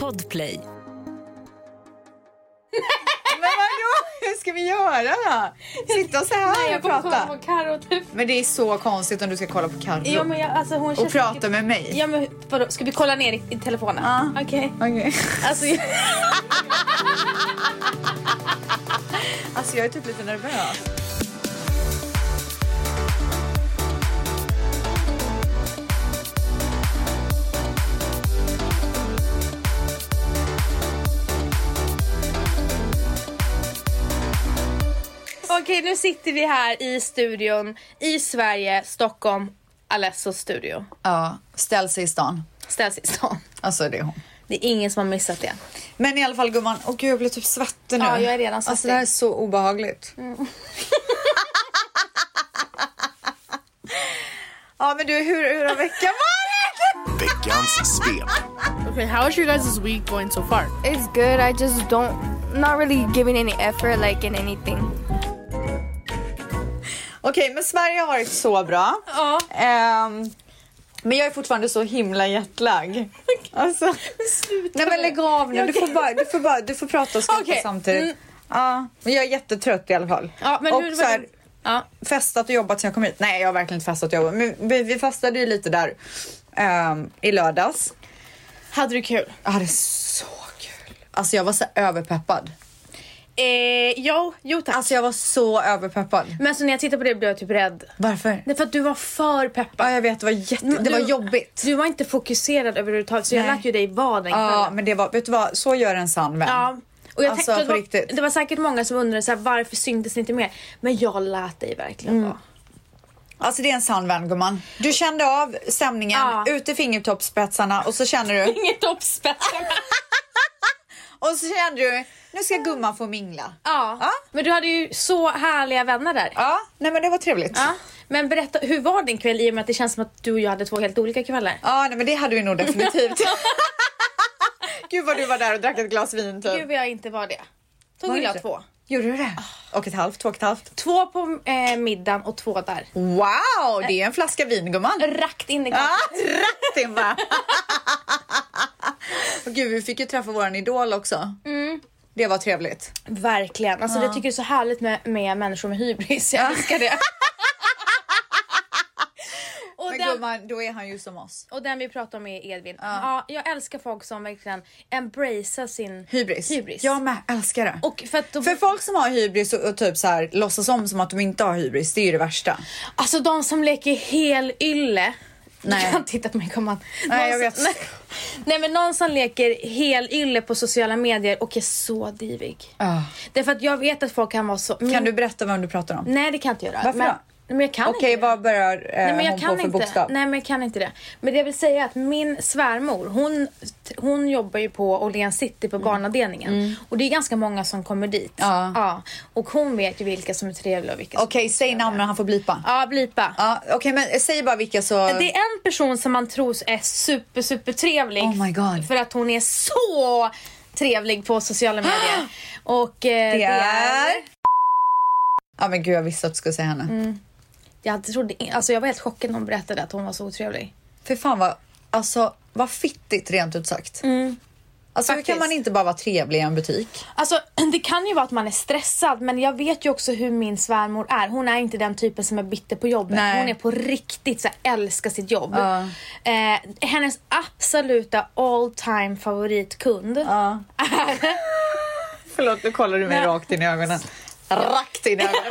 Podplay. Men vadå? Hur ska vi göra då? Sitta så här Jag och prata? på Carro typ. Men det är så konstigt om du ska kolla på Carro Ja, men jag, alltså, hon och känns prata säkert- med mig. Ja men vadå, ska vi kolla ner i, i telefonen? Ja. Okej. Okej. Alltså, jag- Alltså jag är typ lite nervös. Okej nu sitter vi här i studion i Sverige, Stockholm, Alessos studio. Ja, ställ sig i stan. Ställs i stan. Alltså det är hon. Det är ingen som har missat det. Men i alla fall gumman, åh gud jag blir typ svettig nu. Ja, jag är redan Alltså svettig. det här är så obehagligt. ja men du, hur, hur har veckan varit? Veckans svep. Okay, how is your guys' week going so far? It's good. I just don't, not really giving any effort like in anything. Okej, men Sverige har varit så bra. Ja. Ehm, men jag är fortfarande så himla jetlag. Alltså, nej men lägg av nu. Du får, bara, du får, bara, du får prata och skrika Okej. samtidigt. Mm. Ja, men jag är jättetrött i alla fall. Ja, men och hur- så här, Ja. festat och jobbat sen jag kom hit. Nej, jag har verkligen inte festat och jobbat. Men vi, vi festade ju lite där ehm, i lördags. Hade du kul? Jag hade så kul. Alltså jag var så överpeppad. Eh, jo, jo tack. Alltså jag var så överpeppad. Men så när jag tittar på det blev jag typ rädd. Varför? Det är för att du var för peppad. Ja, jag vet, det var, jätte, det var jobbigt. Du var inte fokuserad överhuvudtaget så jag Nej. lät ju dig vara den Ja, kvällen. men det var, vet du vad, så gör en sann vän. Ja. Och jag Alltså, tänkte, på det, var, riktigt. det var säkert många som undrade så här, varför syntes ni inte mer? Men jag lät dig verkligen Mm. vara. Alltså det är en sann vän gumman. Du kände av stämningen, Ja. ut i fingertoppsspetsarna och så känner du, Inget toppspetsar. Och så kände du, nu ska gumman få mingla. ja. Ja. Men du hade ju så härliga vänner där. Ja, nej men det var trevligt. Ja. Men berätta, hur var din kväll i och med att det känns som att du och jag hade två helt olika kvällar? Ja, nej men det hade vi nog definitivt. Gud vad du var där och drack ett glas vin typ. Gud vad jag inte var det. Tog Var jag två. Gjorde du det? Och ett halvt, två och ett halvt. Två på eh, middagen och två där. Wow, det är en flaska vin gumman. Rakt in i Ja, kaffet. rätt in va. Gud, vi fick ju träffa våran idol också. Mm. Det var trevligt. Verkligen. Alltså, Jag tycker det är så härligt med, med människor med hybris. Jag älskar det. och, Men den, gumman, då är han ju som oss. och den vi pratar om är Edvin. Ja. jag älskar folk som verkligen embracear sin Hybris. hybris. Jag med, älskar det. Och för de, För folk som har hybris och, och typ så här låtsas om som att de inte har hybris, det är ju det värsta. Alltså de som leker hel ylle. Nej. Du kan titta på mig gumman. Nej, jag vet. Nej, nej men någon som leker hel ylle på sociala medier och är så divig. Ah. Därför att jag vet att folk kan vara så... Kan min- du berätta vem du pratar om? Nej det kan jag inte göra. Varför men, då? Men jag kan Okej, inte vad börjar eh, Nej, men jag hon kan på för inte. bokstav? Nej men jag kan inte det. Men det jag vill säga är att min svärmor hon, hon jobbar ju på Åhléns City på barnavdelningen. Och det är ganska många som kommer dit. Mm. Ja. Och hon vet ju vilka som är trevliga och vilka som Okej, säg namnen, han får blipa. Ja, blipa. Ja, Okej, men säg bara vilka så... Det är en person som man tror är super, super trevlig. Oh my God. För att hon är så trevlig på sociala medier. Och eh, Det är... Ja men gud jag visste att du skulle säga henne. Mm. Jag, trodde, alltså jag var helt chockad när hon berättade att hon var så otrevlig. För fan vad, alltså vad fittigt rent ut sagt. Alltså hur Mm. Kan man inte bara vara trevlig i en butik? Alltså det kan ju vara att man är stressad men jag vet ju också hur min svärmor är. Hon är inte den typen som är bitter på jobbet. Nej. Hon är på riktigt så här, älskar sitt jobb. Ja. Eh, hennes absoluta all time favoritkund Ja. Förlåt, nu kollar du mig Nej. rakt in i ögonen. Rakt in i ögonen.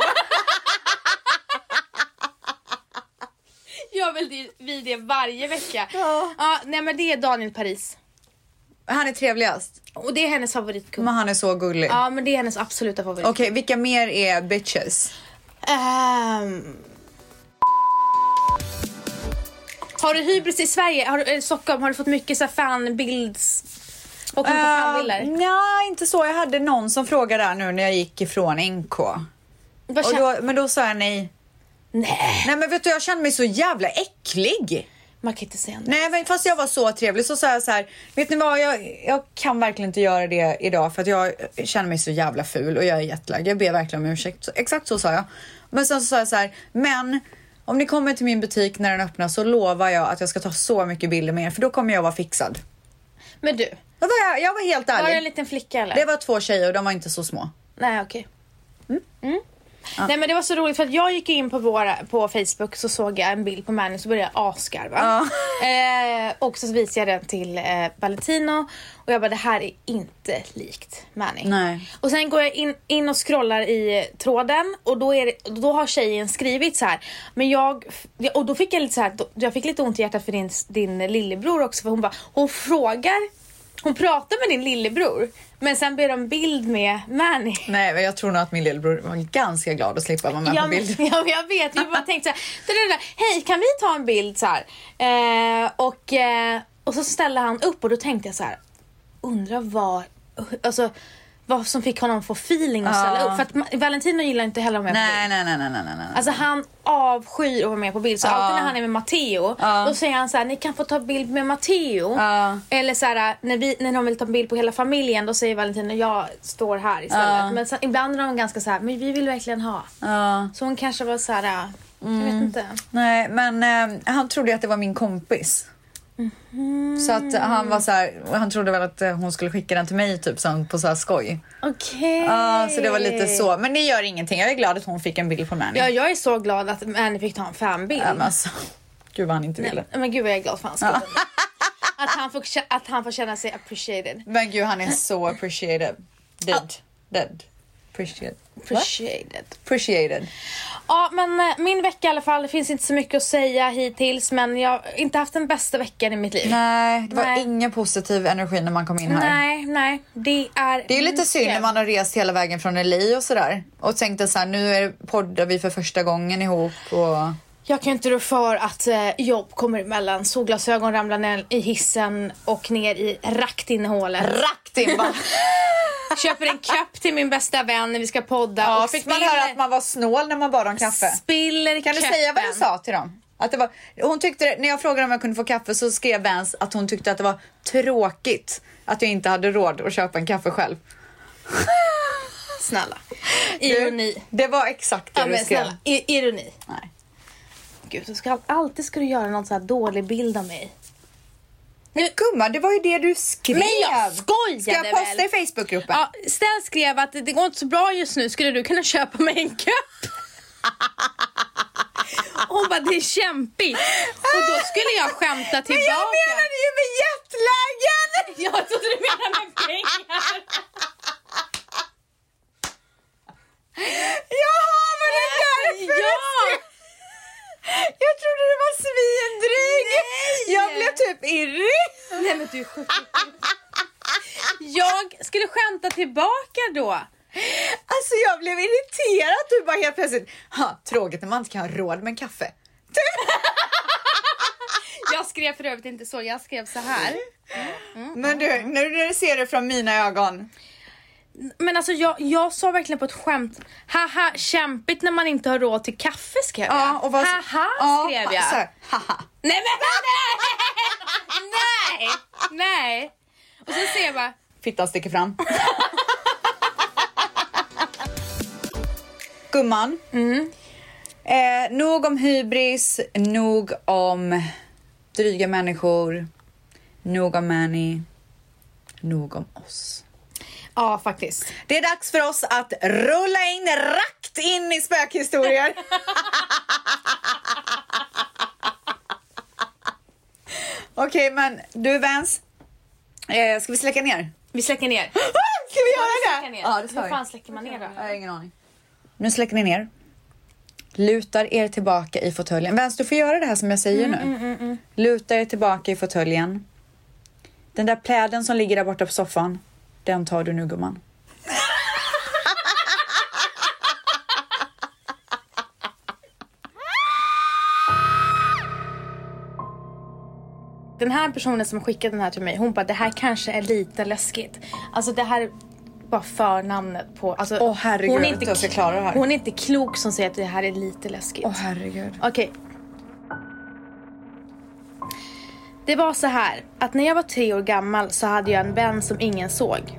Gör väl vi det varje vecka. Ja. Ja, nej men det är Daniel Paris. Han är trevligast. Och det är hennes favoritkund. Men han är så gullig. Ja men det är hennes absoluta favorit. Okej, vilka mer är bitches? Ehm. Har du hybris i Sverige? Har du, eh, Stockholm? Har du fått mycket så fanbilds? Och uh? Nej, inte så. Jag hade någon som frågade där nu när jag gick ifrån NK. Då, men då sa jag nej. Nej, Nej men vet du, jag kände mig så jävla äcklig. man kan inte säga nej. Nej men fast jag var så trevlig så sa jag så här, vet ni vad jag, jag kan verkligen inte göra det idag för att jag känner mig så jävla ful och jag är jättelagd. Jag ber verkligen om ursäkt. Så, exakt så sa jag. Men sen så sa jag så här, men om ni kommer till min butik när den öppnar så lovar jag att jag ska ta så mycket bilder med er för då kommer jag vara fixad. Men du, Jag var, jag var helt var det en ärlig. liten flicka eller? Det var två tjejer och de var inte så små. Nej okej. Mm. Nej men det var så roligt för att jag gick in på, våra, på Facebook så såg jag en bild på Manny så började jag asgarva. Eh, och så visade jag den till eh, Valentino och jag bara det här är inte likt Manny. Nej. Och sen går jag in, in och scrollar i tråden och då, är det, då har tjejen skrivit så här. Men jag, och då fick jag lite så här, jag fick lite ont i hjärtat för din, din lillebror också för hon bara, hon frågar hon pratar med din lillebror men sen ber de bild med Manny. Nej, men jag tror nog att min lillebror var ganska glad att slippa vara med Ja, på bild. ja, men jag vet. Jag bara tänkte så här, hej kan vi ta en bild så? Eh, och, eh, och så ställde han upp och då tänkte jag så här, undrar vad, alltså, vad som fick honom att få feeling och ställa upp. För att Ma- Valentino gillar inte heller att vara med på Nej, bild. nej, nej, nej, nej, nej. Alltså han avskyr att vara med på bild. Så alltid när han är med Matteo, då säger han så här, ni kan få ta bild med Matteo. Ja. Eller så här, när, vi, när de vill ta bild på hela familjen, då säger Valentino, jag står här istället. Men sen, ibland är de ganska så här, men vi vill verkligen ha. Ja. Så hon kanske var så här, jag vet Mm. inte. Nej, men eh, han trodde ju att det var min kompis. Så att han var så här, han trodde väl att eh, hon skulle skicka den till mig typ som på så här skoj. Okej. Ja, så det var lite så. Men det gör ingenting. Jag är glad att hon fick en bild på Manny. Ja, jag är så glad att Annie fick ta en fanbild. Ja, men alltså, gud vad han inte ville. Nej, men gud vad jag är glad för hans skull. Att, han får, att han får känna sig appreciated. Men gud, han är så appreciated. Dead. Dead. Appreciated. Appreciated. Appreciated. Ja, men eh, min vecka i alla fall. Det finns inte så mycket att säga hittills, men jag har inte haft den bästa veckan i mitt liv. Nej, det var Nej. ingen positiv energi när man kom in här. nej, nej. Det är... Det är lite synd när man har rest hela vägen från LA och sådär. Och tänkte så här, nu är poddar vi för första gången ihop och... Jag kan inte rå för att eh, jobb kommer emellan. Solglasögon ramlar ner i hissen och ner i raktinhålet. Rakt in bara. Köper en kopp till min bästa vän när vi ska podda. Ja, och fick man spiller- höra att man var snål när man bad om kaffe? Spiller Kan du köppen. säga vad du sa till dem? Att det var, hon tyckte, när jag frågade om jag kunde få kaffe så skrev Vance att hon tyckte att det var tråkigt att jag inte hade råd att köpa en kaffe själv. Snälla. Ironi. Det var exakt det Ja, du skrev. snälla. I- ironi. Nej. Du ska, alltid ska du göra någon så här dålig bild av mig. Men gumman, det var ju det du skrev. Men jag skojade Ska jag posta väl? i Facebookgruppen? Ja, Stell skrev att det det går inte så bra just nu. Skulle du kunna köpa mig en kopp? Hon bara, det är kämpigt. Och då skulle jag skämta tillbaka. Men jag menade ju med jetlagen! Jag trodde du menade med pengar. Jaha, men det är därför Ja! Du. Jag trodde du var svindryg. Jag blev typ irrig. Nej men du. Jag skulle skämta tillbaka då. Alltså jag blev irriterad. Du bara helt plötsligt, ha, tråkigt när man inte kan ha råd med en kaffe. Jag skrev för övrigt inte så, jag skrev så här. Men du, nu när du ser det från mina ögon. Men alltså jag, jag sa verkligen på ett skämt, haha kämpigt när man inte har råd till kaffe skrev jag. Ja, och vad, haha ja, skrev jag. Så här, haha. Nej men nej! Nej! Nej! Och sen ser jag bara, Fittan sticker fram. Gumman. Eh, nog om hybris, nog om dryga människor, nog om Manny, nog om oss. Ja faktiskt. Det är dags för oss att rulla in rakt in i spökhistorier. Okej, men du Vans, eh, ska vi släcka ner? Vi släcker ner. Ska vi göra Släcka det? ner. Ja, det ska Hur vi. fan släcker man ner då? Jag har ingen aning. Nu släcker ni ner. Lutar er tillbaka i fåtöljen. Vans, du får göra det här som jag säger nu. Luta er tillbaka i fåtöljen. Den där pläden som ligger där borta på soffan, den tar du nu gumman. Den här personen som skickade den här till mig, hon bara det här kanske är lite läskigt. Alltså det här är bara förnamnet på... Alltså, Åh, herregud, hon är inte jag ska klara det här. Hon är inte klok som säger att det här är lite läskigt. herregud. Okej. Det var så här att när jag var tre år gammal så hade jag en vän som ingen såg.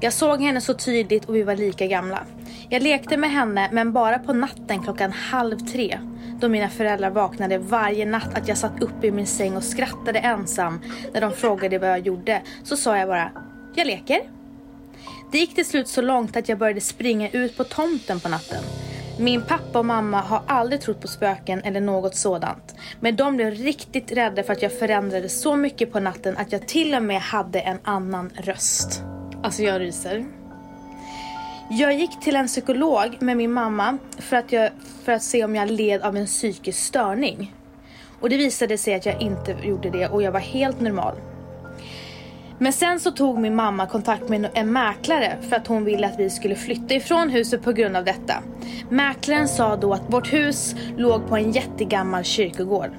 Jag såg henne så tydligt och vi var lika gamla. Jag lekte med henne men bara på natten klockan halv tre. då mina föräldrar vaknade varje natt att jag satt uppe i min säng och skrattade ensam när de frågade vad jag gjorde så sa jag bara jag leker. Det gick till slut så långt att jag började springa ut på tomten på natten. Min pappa och mamma har aldrig trott på spöken eller något sådant. Men de blev riktigt rädda för att jag förändrade så mycket på natten att jag till och med hade en annan röst. Alltså jag ryser. Jag gick till en psykolog med min mamma för att, jag, för att se om jag led av en psykisk störning. Och det visade sig att jag inte gjorde det och jag var helt normal. Men sen så tog min mamma kontakt med en mäklare för att hon ville att vi skulle flytta ifrån huset på grund av detta. Mäklaren sa då att vårt hus låg på en jättegammal kyrkogård.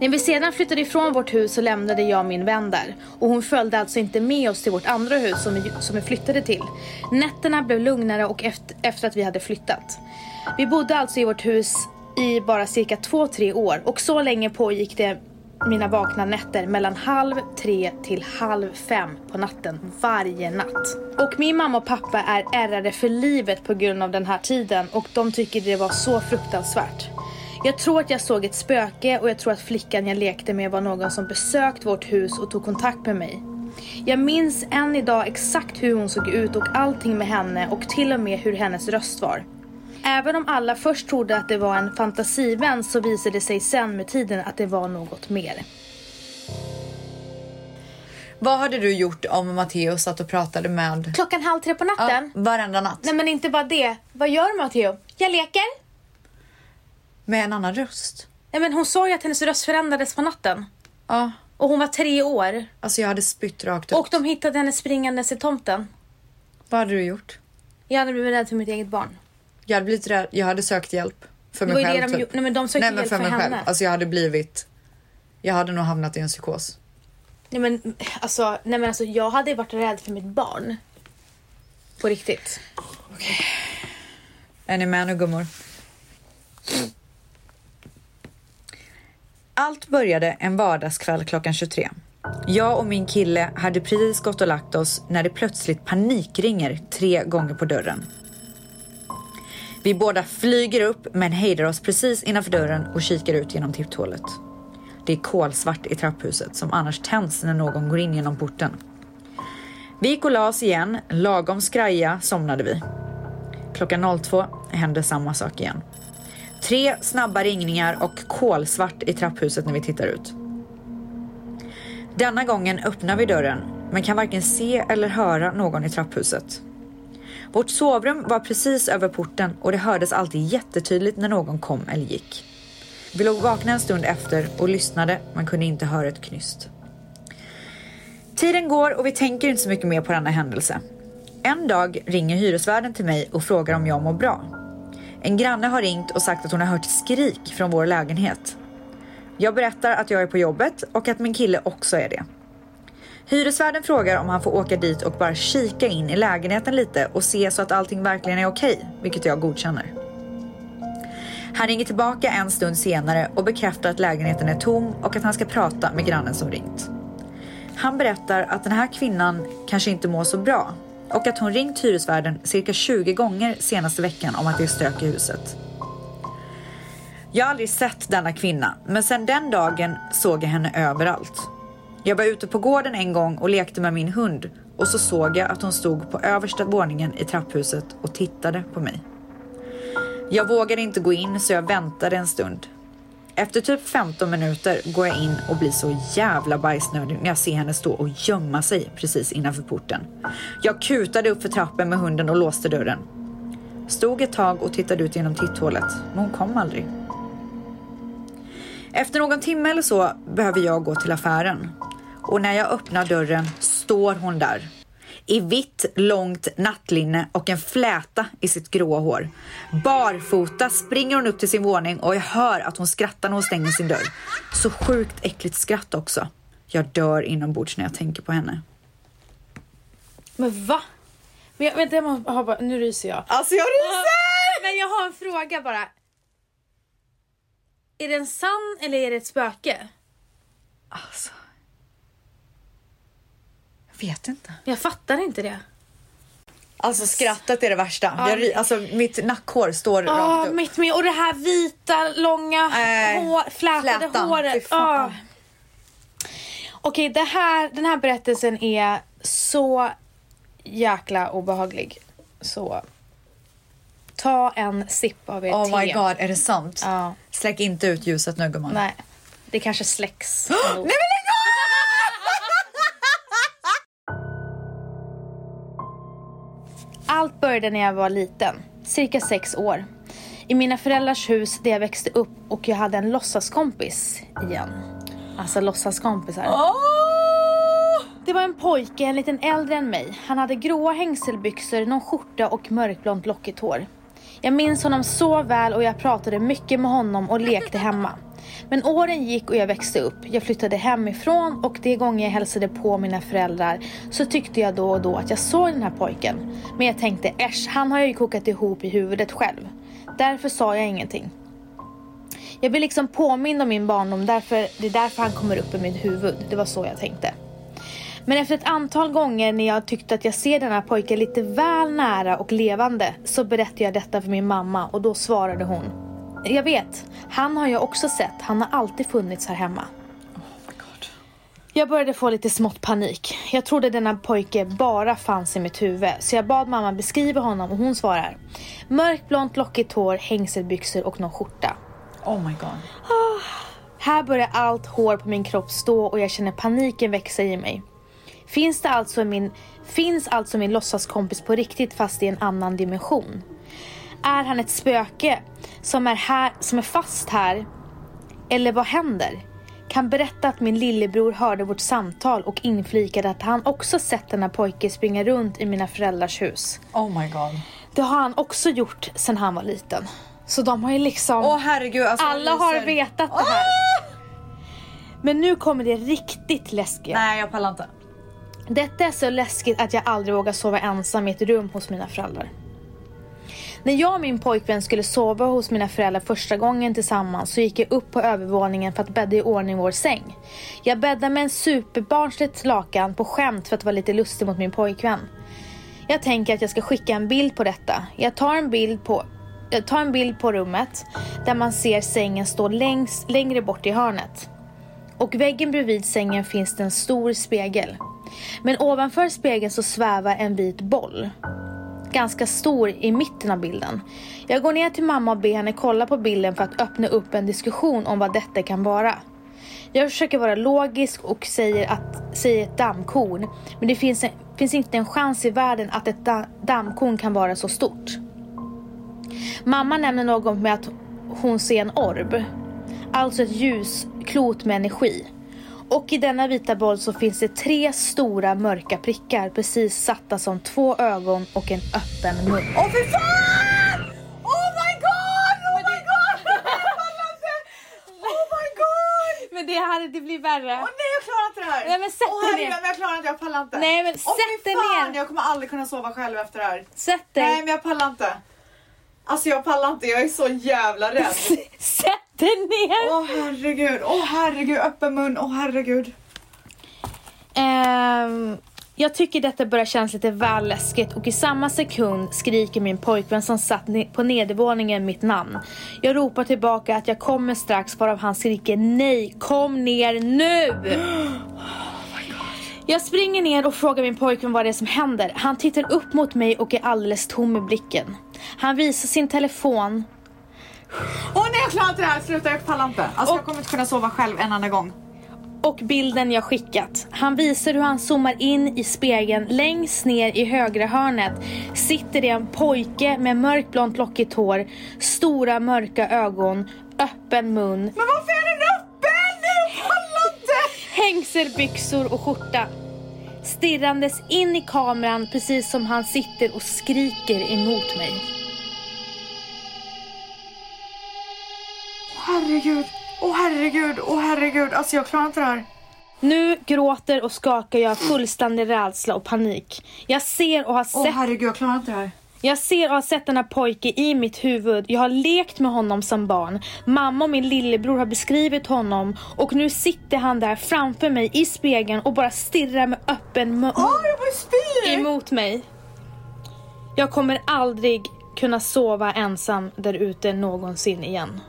När vi sedan flyttade ifrån vårt hus så lämnade jag min vän där och hon följde alltså inte med oss till vårt andra hus som vi, som vi flyttade till. Nätterna blev lugnare och efter, efter att vi hade flyttat. Vi bodde alltså i vårt hus i bara cirka två, tre år och så länge pågick det mina vakna nätter mellan halv tre till halv fem på natten varje natt. Och min mamma och pappa är ärrade för livet på grund av den här tiden och de tycker det var så fruktansvärt. Jag tror att jag såg ett spöke och jag tror att flickan jag lekte med var någon som besökt vårt hus och tog kontakt med mig. Jag minns än idag exakt hur hon såg ut och allting med henne och till och med hur hennes röst var. Även om alla först trodde att det var en fantasivän så visade det sig sen med tiden att det var något mer. Vad hade du gjort om Matteo satt och pratade med... Klockan halv tre på Ja, natten? varenda natt. Nej men inte bara det. Vad gör Matteo? Jag leker. Med en annan röst. Nej men hon sa ju att hennes röst förändrades på natten. Ja, Och hon var tre år. alltså jag hade spytt rakt ut. Och de hittade henne springandes i tomten. Vad hade du gjort? Jag hade blivit rädd för mitt eget barn. Jag hade blivit rädd. Jag hade sökt hjälp. För mig själv. de typ. Nej men de sökte Nej men hjälp för för, mig henne. själv. Alltså jag hade blivit... Jag hade nog hamnat i en psykos. Nej men alltså, nej men alltså jag hade varit rädd för mitt barn. På riktigt. Är ni med nu gummor? Allt började en vardagskväll klockan 23. Jag och min kille hade precis gått och lagt oss när det plötsligt panikringer tre gånger på dörren. Vi båda flyger upp men hejdar oss precis innanför dörren och kikar ut genom tipphålet. Det är kolsvart i trapphuset som annars tänds när någon går in genom porten. Vi gick och la oss igen, lagom skraja somnade vi. Klockan 02 hände samma sak igen. Tre snabba ringningar och kolsvart i trapphuset när vi tittar ut. Denna gången öppnar vi dörren men kan varken se eller höra någon i trapphuset. Vårt sovrum var precis över porten och det hördes alltid jättetydligt när någon kom eller gick. Vi låg vakna en stund efter och lyssnade men kunde inte höra ett knyst. Tiden går och vi tänker inte så mycket mer på denna händelse. En dag ringer hyresvärden till mig och frågar om jag mår bra. En granne har ringt och sagt att hon har hört skrik från vår lägenhet. Jag berättar att jag är på jobbet och att min kille också är det. Hyresvärden frågar om han får åka dit och bara kika in i lägenheten lite och se så att allting verkligen är okej, vilket jag godkänner. Han ringer tillbaka en stund senare och bekräftar att lägenheten är tom och att han ska prata med grannen som ringt. Han berättar att den här kvinnan kanske inte mår så bra och att hon ringt hyresvärden cirka 20 gånger senaste veckan om att det är stök i huset. Jag har aldrig sett denna kvinna, men sedan den dagen såg jag henne överallt. Jag var ute på gården en gång och lekte med min hund och så såg jag att hon stod på översta våningen i trapphuset och tittade på mig. Jag vågade inte gå in så jag väntade en stund. Efter typ 15 minuter går jag in och blir så jävla bajsnödig när jag ser henne stå och gömma sig precis innanför porten. Jag kutade upp för trappen med hunden och låste dörren. Stod ett tag och tittade ut genom titthålet, men hon kom aldrig. Efter någon timme eller så behöver jag gå till affären. Och när jag öppnar dörren står hon där. I vitt, långt nattlinne och en fläta i sitt gråa hår. Barfota springer hon upp till sin våning och jag hör att hon skrattar när hon stänger sin dörr. Så sjukt äckligt skratt också. Jag dör inombords när jag tänker på henne. Men va? Men jag, vänta, jag måste, ha bara, nu ryser jag. Alltså jag ryser! Men jag har en fråga bara. Är den sann eller är det ett spöke? Alltså. Jag vet inte. Jag fattar inte det. Alltså skrattet är det värsta. Jag, ry- alltså mitt nackhår står Ja, rakt upp. mitt med. Och det här vita, långa, Nej, hår, flätade flätan. Håret. Ah. Okej, det här, den här berättelsen är så jäkla obehaglig. Så ta en sipp av ert Oh te. my god, är det sant? Ja. Släck inte ut ljuset nu gumman. Nej, det kanske släcks. Nej men lägg Allt började när jag var liten, cirka sex år. I mina föräldrars hus där jag växte upp och jag hade en låtsaskompis igen. Alltså låtsaskompisar. Åh! Det var en pojke, en liten äldre än mig. Han hade gråa hängselbyxor, någon skjorta och mörkblont lockigt hår. Jag minns honom så väl och jag pratade mycket med honom och lekte hemma. Men åren gick och jag växte upp. Jag flyttade hemifrån och de gånger jag hälsade på mina föräldrar så tyckte jag då och då att jag såg den här pojken. Men jag tänkte äsch, han har jag ju kokat ihop i huvudet själv. Därför sa jag ingenting. Jag blir liksom påmind om min barndom, därför, det är därför han kommer upp i mitt huvud. Det var så jag tänkte. Men efter ett antal gånger när jag tyckte att jag ser denna pojke lite väl nära och levande så berättade jag detta för min mamma och då svarade hon. Jag vet, han har jag också sett. Han har alltid funnits här hemma. Jag började få lite smått panik. Jag trodde denna pojke bara fanns i mitt huvud så jag bad mamma beskriva honom och hon svarar. Mörkblont lockigt hår, hängselbyxor och någon skjorta. Oh my god. Här börjar allt hår på min kropp stå och jag känner paniken växa i mig. Finns, det alltså min, finns alltså min låtsaskompis på riktigt fast i en annan dimension? Är han ett spöke som är, här, som är fast här? Eller vad händer? Kan berätta att min lillebror hörde vårt samtal och inflikade att han också sett denna pojke springa runt i mina föräldrars hus. Oh my god. Det har han också gjort sedan han var liten. Så de har ju liksom... Åh herregud. Alltså, Alla har vetat det här. Men nu kommer det riktigt läskiga. Nej jag pallar inte. Detta är så läskigt att jag aldrig vågar sova ensam i ett rum hos mina föräldrar. När jag och min pojkvän skulle sova hos mina föräldrar första gången tillsammans så gick jag upp på övervåningen för att bädda i ordning vår säng. Jag bäddade med en superbarnsligt lakan på skämt för att vara lite lustig mot min pojkvän. Jag tänker att jag ska skicka en bild på detta. Jag tar en bild på, jag tar en bild på rummet där man ser sängen stå längs, längre bort i hörnet. Och väggen bredvid sängen finns det en stor spegel. Men ovanför spegeln så svävar en vit boll. Ganska stor i mitten av bilden. Jag går ner till mamma och ber henne kolla på bilden för att öppna upp en diskussion om vad detta kan vara. Jag försöker vara logisk och säger, att, säger ett dammkorn. Men det finns, en, finns inte en chans i världen att ett da, dammkorn kan vara så stort. Mamma nämner något med att hon ser en orb. Alltså ett ljusklot med energi. Och i denna vita boll så finns det tre stora mörka prickar precis satta som två ögon och en öppen mun. Åh fy fan! Oh my god! Oh my god! Oh my god! Men det hade det blir värre. Åh nej jag klarar inte det här! Nej, men sätt Åh, dig herregud, ner. men jag klarar inte, jag pallar inte. Nej, men Åh, sätt dig ner. Jag kommer aldrig kunna sova själv efter det här. Sätt dig. Nej men jag pallar inte. Alltså jag pallar inte, jag är så jävla rädd. Sätt dig ner. Åh herregud, åh herregud, öppen mun, åh herregud. Ehm, jag tycker detta börjar kännas lite väl läskigt och i samma sekund skriker min pojkvän som satt på nedervåningen mitt namn. Jag ropar tillbaka att jag kommer strax varav han skriker nej, kom ner nu! Jag springer ner och frågar min pojkvän vad det är som händer. Han tittar upp mot mig och är alldeles tom i blicken. Han visar sin telefon Åh nej jag klarar inte det här, sluta jag pallar inte. Alltså jag kommer inte kunna sova själv en annan gång. och bilden jag skickat. Han visar hur han zoomar in i spegeln. Längst ner i högra hörnet sitter det en pojke med mörkblont lockigt hår, stora mörka ögon, öppen mun, Men varför är den öppen? Jag pallar inte! hängselbyxor och skjorta. Stirrandes in i kameran precis som han sitter och skriker emot mig. Herregud, åh herregud, åh herregud. Alltså jag klarar inte det här. Nu gråter och skakar jag fullständig rädsla och panik. Jag ser och har Åh sett herregud, jag klarar inte det här. Jag ser och har sett denna pojke i mitt huvud. Jag har lekt med honom som barn. Mamma och min lillebror har beskrivit honom och nu sitter han där framför mig i spegeln och bara stirrar med öppen mun spy! emot mig. Jag kommer aldrig kunna sova ensam där ute någonsin igen.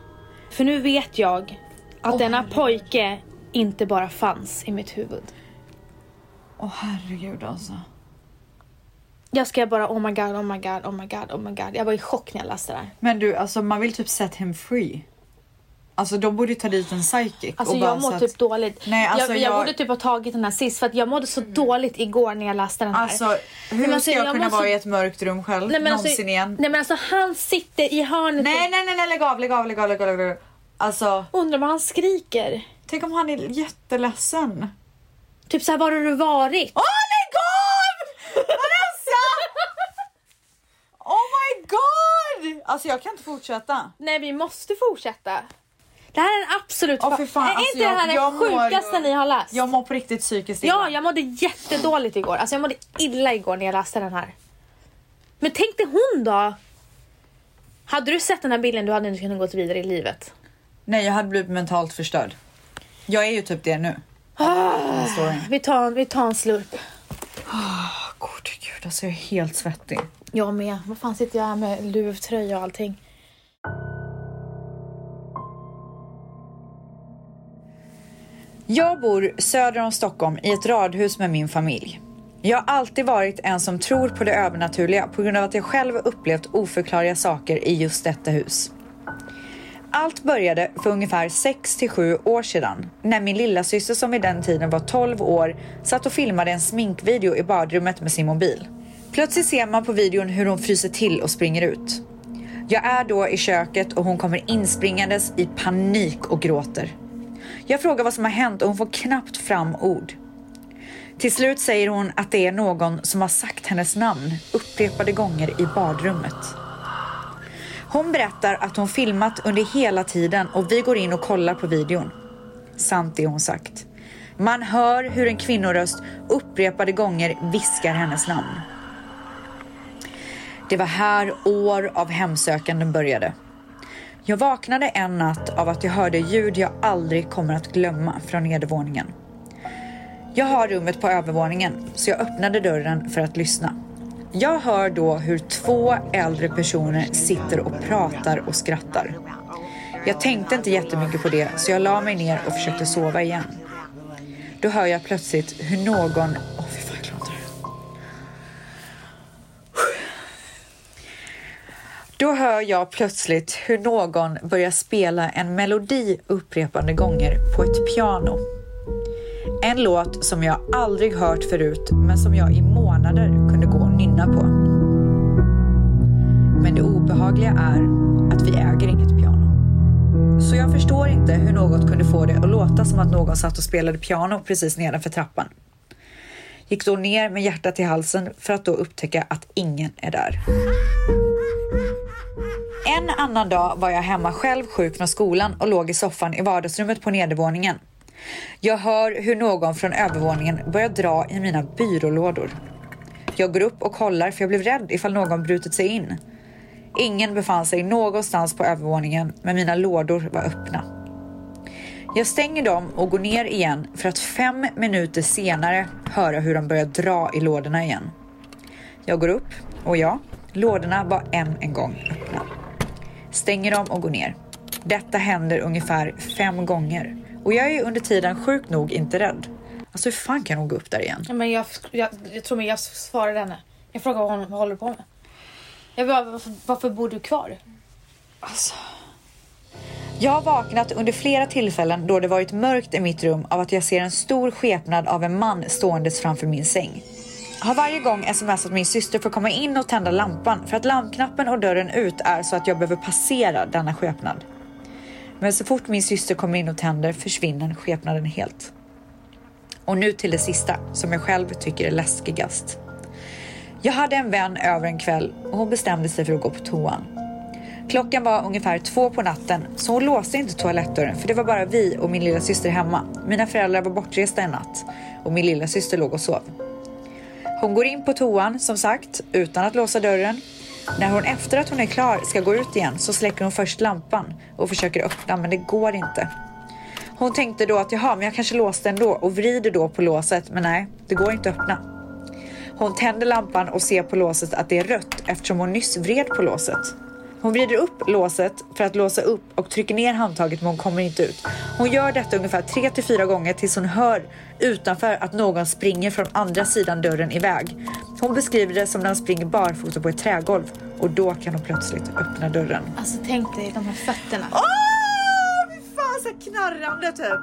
För nu vet jag att denna pojke inte bara fanns i mitt huvud. Åh herregud alltså. Jag ska bara oh my god, oh my god, oh my god, oh my god. Jag var i chock när jag läste det här. Men du, alltså man vill typ set him free. Alltså de borde ta dit en psychic. Alltså och bara jag mår typ att- dåligt. Nej, alltså jag, jag jag- borde typ ha tagit den här sist för att jag mådde så dåligt igår när jag läste den här. Alltså hur Men ska alltså, jag, jag kunna måste- vara i ett mörkt rum själv nej, men alltså, någonsin igen? nej men alltså han sitter i hörnet Nej nej nej nej lägg av, lägg av, lägg av, lägg av, lägg av. Alltså undrar vad han skriker. tänk om han är jätteledsen. Typ såhär, var har du varit? Åh lägg av! Vanessa! Oh my god! Alltså jag kan inte fortsätta. Nej vi måste fortsätta. Det här är den absolut fy fan, Är alltså, inte det här jag- det jag mår- sjukaste ni har läst? Jag mår på riktigt psykiskt illa. Ja, jag mådde jättedåligt igår. Alltså jag mådde illa igår när jag läste den här. Men tänk dig hon då? Hade du sett den här bilden du hade inte kunnat gå vidare i livet. Nej jag hade blivit mentalt förstörd. Jag är ju typ det nu. Ah. Den här. Vi tar, vi tar en slurp. Gode gud alltså jag är helt svettig. Jag med. Vad fan sitter jag här med luvtröja och allting? Jag bor söder om Stockholm i ett radhus med min familj. Jag har alltid varit en som tror på det övernaturliga på grund av att jag själv upplevt oförklarliga saker i just detta hus. Allt började för ungefär 6 till 7 år sedan när min lilla syster som vid den tiden var 12 år satt och filmade en sminkvideo i badrummet med sin mobil. Plötsligt ser man på videon hur hon fryser till och springer ut. Jag är då i köket och hon kommer inspringandes i panik och gråter. Jag frågar vad som har hänt och hon får knappt fram ord. Till slut säger hon att det är någon som har sagt hennes namn upprepade gånger i badrummet. Hon berättar att hon filmat under hela tiden och vi går in och kollar på videon. Sant det hon sagt. Man hör hur en kvinnoröst upprepade gånger viskar hennes namn. Det var här år av hemsökanden började. Jag vaknade en natt av att jag hörde ljud jag aldrig kommer att glömma från nedervåningen. Jag har rummet på övervåningen så jag öppnade dörren för att lyssna. Jag hör då hur två äldre personer sitter och pratar och skrattar. Jag tänkte inte jättemycket på det så jag la mig ner och försökte sova igen. Då hör jag plötsligt hur någon... hör jag plötsligt hur någon börjar spela en melodi upprepade gånger på ett piano. En låt som jag aldrig hört förut men som jag i månader kunde gå och nynna på. Men det obehagliga är att vi äger inget piano. Så jag förstår inte hur något kunde få det att låta som att någon satt och spelade piano precis nedanför trappan. Gick då ner med hjärtat i halsen för att då upptäcka att ingen är där. En annan dag var jag hemma själv sjuk från skolan och låg i soffan i vardagsrummet på nedervåningen. Jag hör hur någon från övervåningen börjar dra i mina byrålådor. Jag går upp och kollar för jag blev rädd ifall någon brutit sig in. Ingen befann sig någonstans på övervåningen men mina lådor var öppna. Jag stänger dem och går ner igen för att fem minuter senare höra hur de börjar dra i lådorna igen. Jag går upp och ja, lådorna var än en gång öppna. Stänger dem och går ner. Detta händer ungefär fem gånger och jag är under tiden sjukt nog inte rädd. Alltså hur fan kan hon gå upp där igen? Ja, men jag, jag, jag tror mig jag svarade henne. Jag frågade vad hon vad håller på med. Jag bara, varför, varför bor du kvar? Alltså. Jag har vaknat under flera tillfällen då det varit mörkt i mitt rum av att jag ser en stor skepnad av en man ståendes framför min säng. Har varje gång smsat min syster för att komma in och tända lampan för att lampknappen och dörren ut är så att jag behöver passera denna skepnad. Men så fort min syster kommer in och tänder försvinner skepnaden helt. Och nu till det sista som jag själv tycker är läskigast. Jag hade en vän över en kväll och hon bestämde sig för att gå på toan. Klockan var ungefär två på natten så hon låste inte toalettdörren för det var bara vi och min lilla syster hemma. Mina föräldrar var bortresta en natt och min lilla syster låg och sov. Hon går in på toan som sagt utan att låsa dörren. När hon efter att hon är klar ska gå ut igen så släcker hon först lampan och försöker öppna men det går inte. Hon tänkte då att jaha men jag kanske låste ändå och vrider då på låset men nej det går inte att öppna. Hon tänder lampan och ser på låset att det är rött eftersom hon nyss vred på låset. Hon vrider upp låset för att låsa upp och trycker ner handtaget men hon kommer inte ut. Hon gör detta ungefär 3 till 4 gånger tills hon hör utanför att någon springer från andra sidan dörren iväg. Hon beskriver det som när hon springer barfota på ett trägolv och då kan hon plötsligt öppna dörren. Alltså tänk dig de här fötterna. Åh, fy fan så knarrande typ.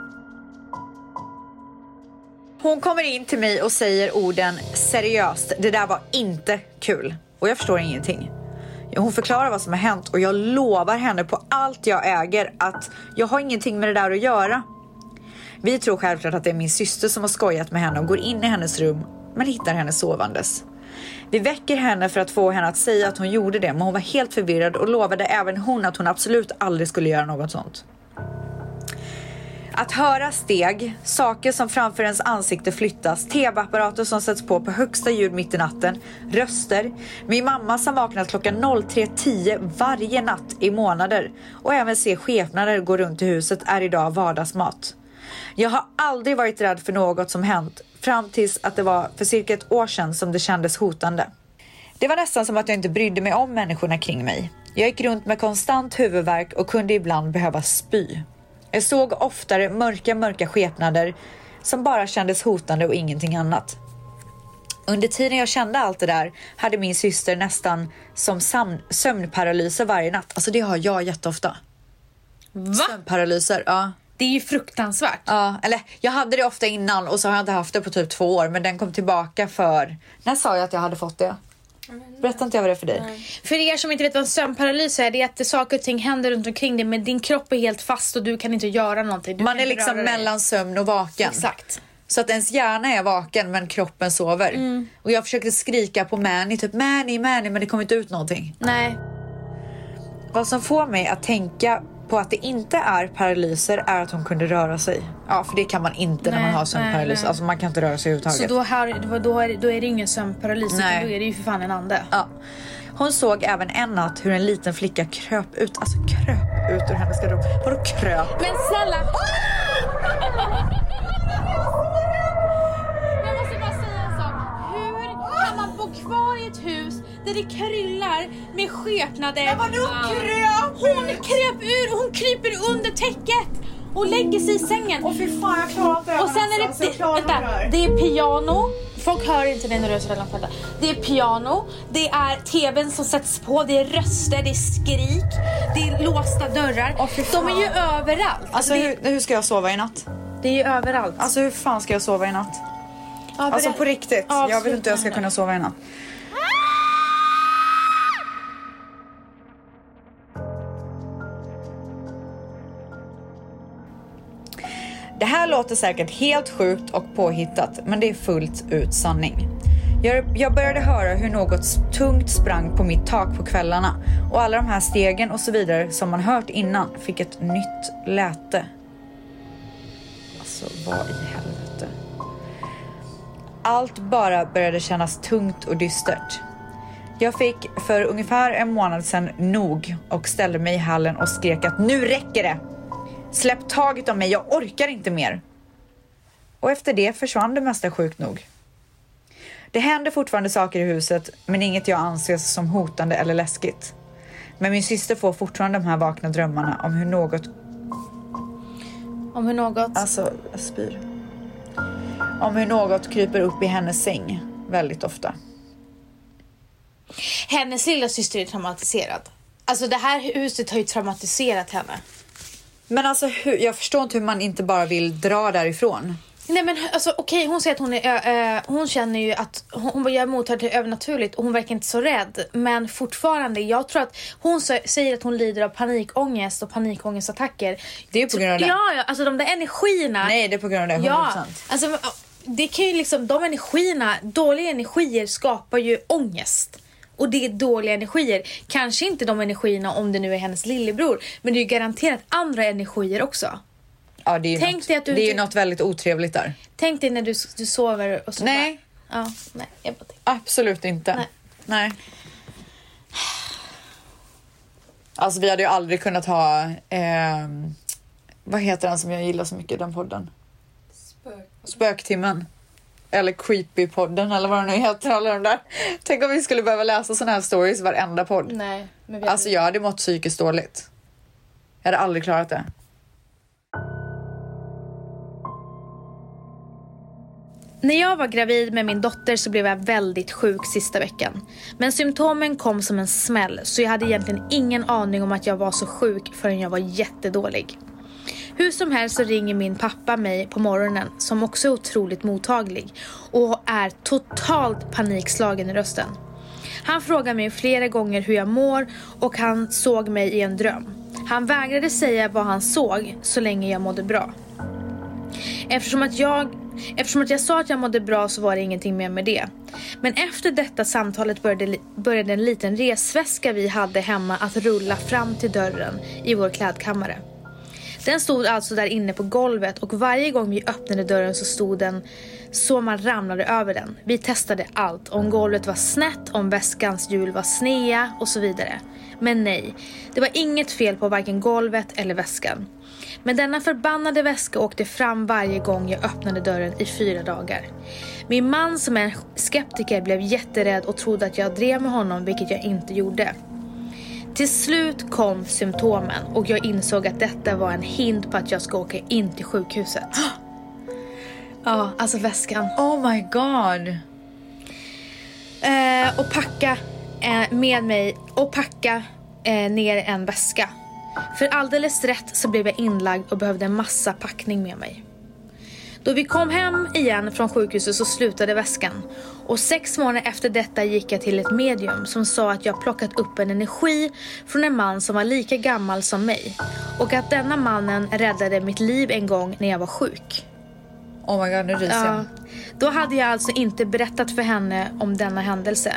Hon kommer in till mig och säger orden seriöst, det där var inte kul. Och jag förstår ingenting. Hon förklarar vad som har hänt och jag lovar henne på allt jag äger att jag har ingenting med det där att göra. Vi tror självklart att det är min syster som har skojat med henne och går in i hennes rum men hittar henne sovandes. Vi väcker henne för att få henne att säga att hon gjorde det men hon var helt förvirrad och lovade även hon att hon absolut aldrig skulle göra något sånt. Att höra steg, saker som framför ens ansikte flyttas, tv-apparater som sätts på på högsta ljud mitt i natten, röster, min mamma som vaknat klockan 03.10 varje natt i månader och även se skepnader gå runt i huset är idag vardagsmat. Jag har aldrig varit rädd för något som hänt fram tills att det var för cirka ett år sedan som det kändes hotande. Det var nästan som att jag inte brydde mig om människorna kring mig. Jag gick runt med konstant huvudvärk och kunde ibland behöva spy. Jag såg oftare mörka, mörka skepnader som bara kändes hotande och ingenting annat. Under tiden jag kände allt det där hade min syster nästan som sömnparalyser varje natt. Alltså det har jag jätteofta. Va? Sömnparalyser, ja. Det är ju fruktansvärt. Ja, eller jag hade det ofta innan och så har jag inte haft det på typ två år men den kom tillbaka för... När sa jag att jag hade fått det? Berättade inte jag vad det är för dig? För er som inte vet vad en sömnparalys är, det är att saker och ting händer runt omkring dig men din kropp är helt fast och du kan inte göra någonting. Du Man är liksom mellan sömn och vaken. Exakt. Så att ens hjärna är vaken men kroppen sover. Mm. Och jag försökte skrika på Manny, typ Manny, Manny men det kom inte ut någonting. Nej. Vad som får mig att tänka på att det inte är paralyser är att hon kunde röra sig. Ja, för det kan man inte när Nej, man har sömnparalys. Alltså man kan inte röra sig Så överhuvudtaget. då, har, då, är, då är det ingen sömnparalys utan då är det ju för fan en ande. Ja. Hon såg även en natt hur en liten flicka kröp ut, alltså kröp ut ur hennes garderob. Vadå kröp? Men snälla! där det kryllar med skepnader? Men vadå kröp? Hon kröp ur, hon kryper under täcket och lägger sig i sängen. Åh fy fan jag klarar inte Och sen är det, Alltså, det, vänta, det är piano. Folk hör inte det när du är så redan. Det är piano, det är tvn som sätts på, det är röster, det är skrik, det är låsta dörrar. Åh, fy De är ju överallt. Alltså det, hur, hur ska jag sova i natt? det är ju överallt. Alltså hur fan ska jag sova i natt? Ja, Alltså på riktigt. Jag vet inte hur jag ska kunna sova i natt. Det här låter säkert helt sjukt och påhittat, men det är fullt ut sanning. Jag, började höra hur något tungt sprang på mitt tak på kvällarna och alla de här stegen och så vidare som man hört innan fick ett nytt läte. Alltså, vad i helvete? Allt bara började kännas tungt och dystert. Jag fick för ungefär en månad sedan nog och ställde mig i hallen och skrek att nu räcker det! Släpp taget om mig, jag orkar inte mer! Och efter det försvann det mesta sjukt nog. Det händer fortfarande saker i huset, men inget jag anser som hotande eller läskigt. Men min syster får fortfarande de här vakna drömmarna om hur något Om hur något... Alltså, jag spyr. Om hur något kryper upp i hennes säng väldigt ofta. Hennes lilla syster är traumatiserad. Alltså det här huset har ju traumatiserat henne. Men alltså, hur, jag förstår inte hur man inte bara vill dra därifrån. Nej men alltså okej hon säger att hon är, ö, hon känner ju att hon, hon mottaglig till övernaturligt och hon verkar inte så rädd. Men fortfarande, jag tror att hon sä- säger att hon lider av panikångest och panikångestattacker. Det är ju på grund av det. Ja, ja, alltså de där energierna. Nej, det är på grund av det. 100%. Ja, alltså det kan ju liksom, de energierna, dåliga energier skapar ju ångest. Och det är dåliga energier. Kanske inte de energierna om det nu är hennes lillebror. Men det är ju garanterat andra energier också. Ja, det är ju, Tänk något, dig att du det är ju något väldigt otrevligt där. Tänk dig när du, du sover och så Nej. Bara, ja, nej, jag bara tänker. Absolut inte. Nej. Nej. Alltså vi hade ju aldrig kunnat ha, ehm, vad heter den som jag gillar så mycket, den podden? Spöktimmen. Eller Creepy-podden eller vad den nu heter. Alla de där. Tänk om vi skulle behöva läsa såna här stories varenda podd. Nej, men vi Alltså jag hade mått psykiskt dåligt. Jag hade aldrig klarat det. När jag var gravid med min dotter så blev jag väldigt sjuk sista veckan. Men symptomen kom som en smäll så jag hade egentligen ingen aning om att jag var så sjuk förrän jag var jättedålig. Hur som helst så ringer min pappa mig på morgonen som också är otroligt mottaglig och är totalt panikslagen i rösten. Han frågar mig flera gånger hur jag mår och han såg mig i en dröm. Han vägrade säga vad han såg så länge jag mådde bra. Eftersom att jag Eftersom att jag sa att jag mådde bra så var det ingenting mer med det. Men efter detta samtalet började, började en liten resväska vi hade hemma att rulla fram till dörren i vår klädkammare. Den stod alltså där inne på golvet och varje gång vi öppnade dörren så stod den så man ramlade över den. Vi testade allt, om golvet var snett, om väskans hjul var snea och så vidare. Men nej, det var inget fel på varken golvet eller väskan. Men denna förbannade väska åkte fram varje gång jag öppnade dörren i fyra dagar. Min man som är en skeptiker blev jätterädd och trodde att jag drev med honom, vilket jag inte gjorde. Till slut kom symptomen och jag insåg att detta var en hint på att jag ska åka in till sjukhuset. Ja, alltså väskan. Oh my god. Eh, och packa eh, med mig och packa eh, ner en väska. För alldeles rätt så blev jag inlagd och behövde en massa packning med mig. Då vi kom hem igen från sjukhuset så slutade väskan. Och sex månader efter detta gick jag till ett medium som sa att jag plockat upp en energi från en man som var lika gammal som mig. Och att denna mannen räddade mitt liv en gång när jag var sjuk. Oh my god, nu ryser Ja. jag. Då hade jag alltså inte berättat för henne om denna händelse.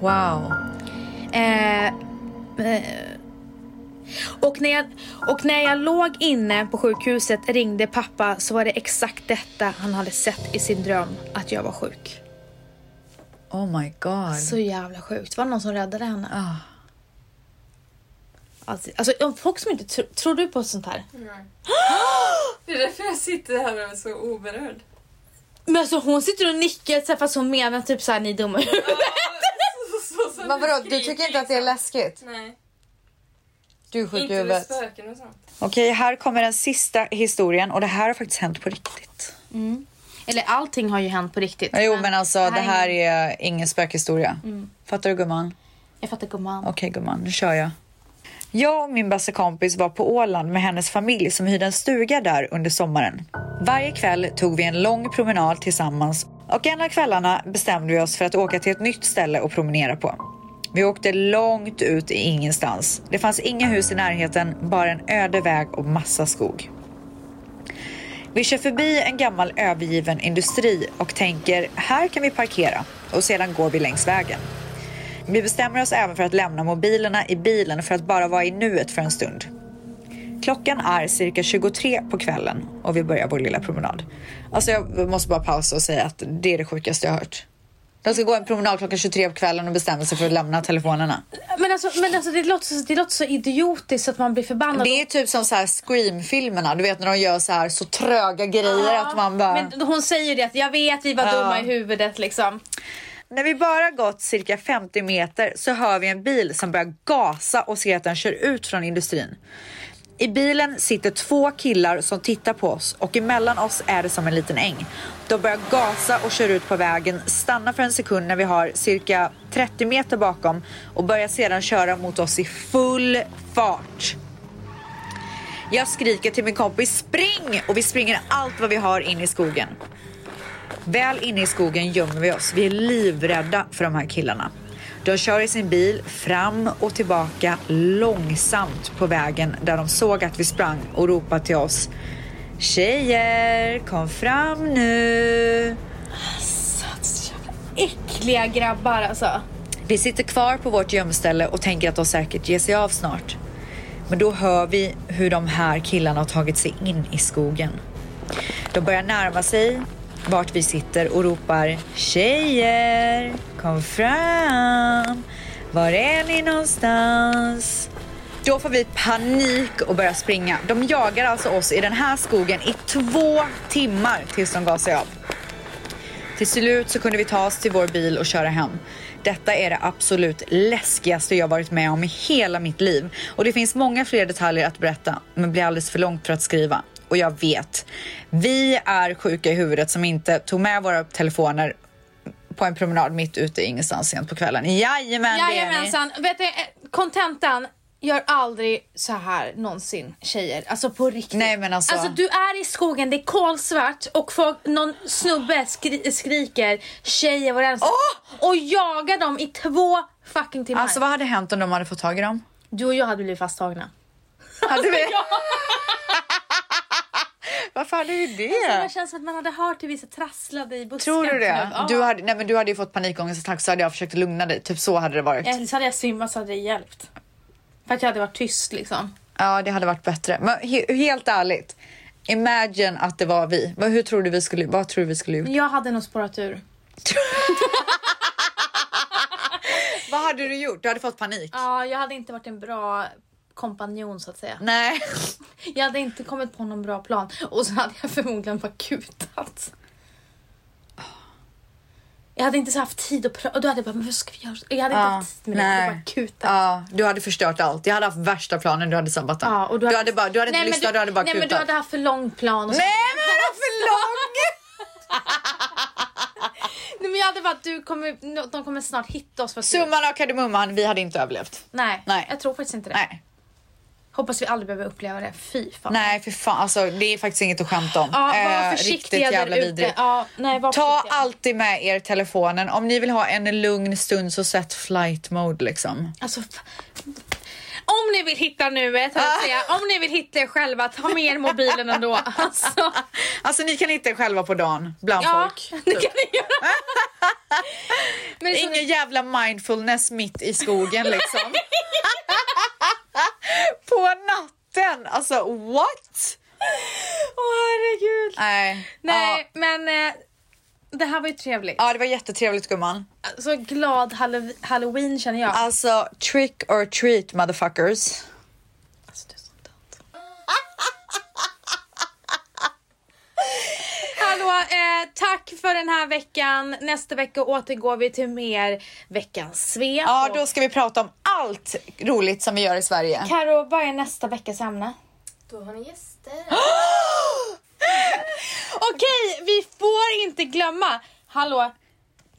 Wow. Eh, eh, och, när jag, och när jag låg inne på sjukhuset ringde pappa så var det exakt detta han hade sett i sin dröm, att jag var sjuk. Oh my god. Så jävla sjukt. Var det någon som räddade henne? Ah. Alltså, alltså folk som inte tro, tror du på sånt här? Det är därför jag sitter här och är så oberörd. Men alltså hon sitter och nickar så här, fast hon menar typ såhär ni är dumma i huvudet. Så, så, Men vadå, du tycker inte att det är liksom. läskigt? Nej, Du sjuk inte med spöken och sånt. Okej, här kommer den sista historien och det här har faktiskt hänt på riktigt. Eller allting har ju hänt på riktigt. Jo men alltså det här är... är ingen spökhistoria. Fattar du gumman? Jag fattar gumman. Okej gumman, nu kör jag. Jag och min bästa kompis var på Åland med hennes familj som hyrde en stuga där under sommaren. Varje kväll tog vi en lång promenad tillsammans och en av kvällarna bestämde vi oss för att åka till ett nytt ställe och promenera på. Vi åkte långt ut i ingenstans. Det fanns inga hus i närheten, bara en öde väg och massa skog. Vi kör förbi en gammal övergiven industri och tänker här kan vi parkera och sedan går vi längs vägen. Vi bestämmer oss även för att lämna mobilerna i bilen för att bara vara i nuet för en stund. Klockan är cirka 23 på kvällen och vi börjar vår lilla promenad. Alltså jag måste bara pausa och säga att det är det sjukaste jag har hört. De ska gå en promenad klockan 23 på kvällen och bestämma sig för att lämna telefonerna. Men alltså, men alltså det, låter, så- det låter så idiotiskt att man blir förbannad. Det är typ som så här Scream-filmerna, du vet när de gör så här så tröga grejer att man bara... Men hon säger det att jag vet vi var Ja. dumma i huvudet liksom. När vi bara gått cirka 50 meter så hör vi en bil som börjar gasa och ser att den kör ut från industrin. I bilen sitter två killar som tittar på oss och emellan oss är det som en liten äng. De börjar gasa och kör ut på vägen, stannar för en sekund när vi har cirka 30 meter bakom och börjar sedan köra mot oss i full fart. Jag skriker till min kompis spring och vi springer allt vad vi har in i skogen. Väl inne i skogen gömmer vi oss. Vi är livrädda för de här killarna. De kör i sin bil fram och tillbaka långsamt på vägen där de såg att vi sprang och ropade till oss. Tjejer, kom fram nu! Äckliga grabbar alltså. Vi sitter kvar på vårt gömställe och tänker att de säkert ger sig av snart. Men då hör vi hur de här killarna har tagit sig in i skogen. De börjar närma sig vart vi sitter och ropar Tjejer, kom fram! Var är ni någonstans? Då får vi panik och börjar springa. De jagar alltså oss i den här skogen i två timmar tills de gav sig av. Till slut så kunde vi ta oss till vår bil och köra hem. Detta är det absolut läskigaste jag varit med om i hela mitt liv. Och det finns många fler detaljer att berätta, men blir alldeles för långt för att skriva. Och jag vet, vi är sjuka i huvudet som inte tog med våra telefoner på en promenad mitt ute i ingenstans sent på kvällen. Jajamän. Jajamensan. Vet du, eh, kontentan. Gör aldrig så här någonsin tjejer. Alltså på riktigt. Nej, men alltså- Alltså du är i skogen, det är kolsvart och folk, någon snubbe skri skriker tjejer var det Och jagar dem i två fucking timmar. Alltså vad hade hänt om de hade fått tag i dem? Du och jag hade blivit fasttagna. Hade vi? Varför hade vi det? Alltså, det känns som att man hade hört hur vissa trasslade i busken. Tror du det? Ja. Du hade, nej men du hade ju fått panikångestattack så hade jag försökt lugna dig. Typ så hade det varit. Eller så hade jag svimmat så hade det hjälpt. För att jag hade varit tyst liksom. Ja, det hade varit bättre. Men he helt ärligt. Imagine att det var vi. Vad, hur tror du vi skulle, vad tror du vi skulle gjort? Jag hade nog spårat ur. Vad hade du gjort? Du hade fått panik? Ja, jag hade inte varit en bra kompanjon så att säga. Nej. Jag hade inte kommit på någon bra plan och så hade jag förmodligen bara kutat. Jag hade inte så haft tid att prata och då hade jag bara, men vad ska vi göra? Jag hade inte Ja, haft tid med det, jag hade nej. bara kutat. Ja, du hade förstört allt. Jag hade haft värsta planen, du hade sabbat den. Ja, och du, hade bara, du hade Nej, inte men lyssnat, du, hade bara Nej men du kutat. hade haft för lång plan. Och så. Nej men den var för lång! Nej, men jag hade bara, du kommer, de kommer snart hitta oss. För du- Summan av kardemumman, vi hade inte överlevt. Nej, Nej. jag tror faktiskt inte det. Nej. Hoppas vi aldrig behöver uppleva det. Fy fan. Nej för fan, alltså det är faktiskt inget att skämta om. Ja, var Eh, försiktiga riktigt jävla där vidrigt. Ja, nej, var Ta alltid med er telefonen. Om ni vill ha en lugn stund så sätt flight mode liksom. Alltså, om ni vill hitta nuet, säga. om ni vill hitta er själva, ta med er mobilen ändå. Alltså, Alltså ni kan hitta er själva på dagen bland ja, folk. det kan ni göra. Men Ingen jävla mindfulness mitt i skogen liksom. på natten! Alltså what? Åh herregud. Nej. Nej, men eh, det här var ju trevligt. Ja, det var jättetrevligt gumman. Så glad hallo- halloween känner jag. Alltså trick or treat motherfuckers. Alltså, du är så död. Hallå, eh, tack för den här veckan. Nästa vecka återgår vi till mer veckans svep. Ja, då ska vi prata om allt roligt som vi gör i Sverige. Karo, vad är nästa veckas ämne? Då har ni gäster. Okej, vi får inte glömma. Hallå,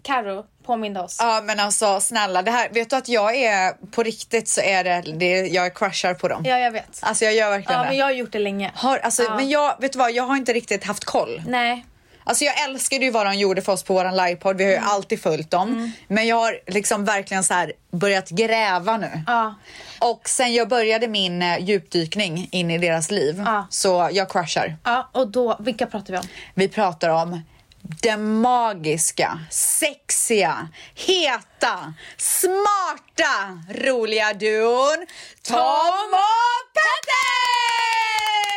Karo, påminn oss. Ja men alltså snälla, det här, vet du att jag är på riktigt så är det, det jag crushar på dem. Ja, jag vet. Alltså jag gör verkligen Ja, det. men jag har gjort det länge. Har, alltså, Ja. Men jag, vet du vad, jag har inte riktigt haft koll. Nej. Alltså jag älskade ju vad de gjorde för oss på våran livepodd, vi har ju Mm. alltid följt dem. Men jag har liksom verkligen så här börjat gräva nu. Ja. Och sen jag började min eh, djupdykning in i deras liv, Ja. så jag crushar. Ja, och då, vilka pratar vi om? Vi pratar om den magiska, sexiga, heta, smarta, roliga duon Tom och Petter!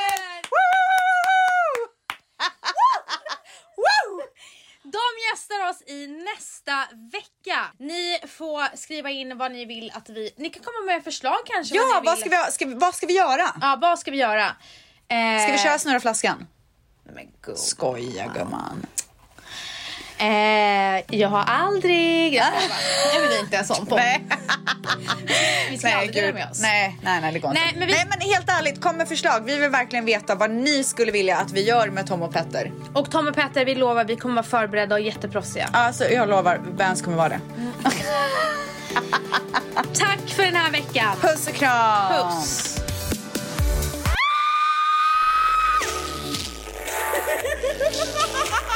De gästar oss i nästa vecka. Ni får skriva in vad ni vill att vi... Ni kan komma med förslag kanske. Ja, vad vill. ska, vi, ska, vad ska vi göra? Ja, vad ska vi göra? Eh, Ska vi köra snurra flaskan? Men gud. Skoja gumman. Eh, jag har aldrig... Jag vill inte en sån podd. Nej. Vi ska Nej, aldrig dela med oss. Nej, nej, nej, det går Nej, inte. men vi- Nej, men helt ärligt, kom med förslag. Vi vill verkligen veta vad ni skulle vilja att vi gör med Tom och Petter. Och Tom och Petter, vi lovar vi kommer vara förberedda och jätteproffsiga. Alltså, jag lovar, Vans kommer vara det. Tack för den här veckan. Puss och kram! Puss.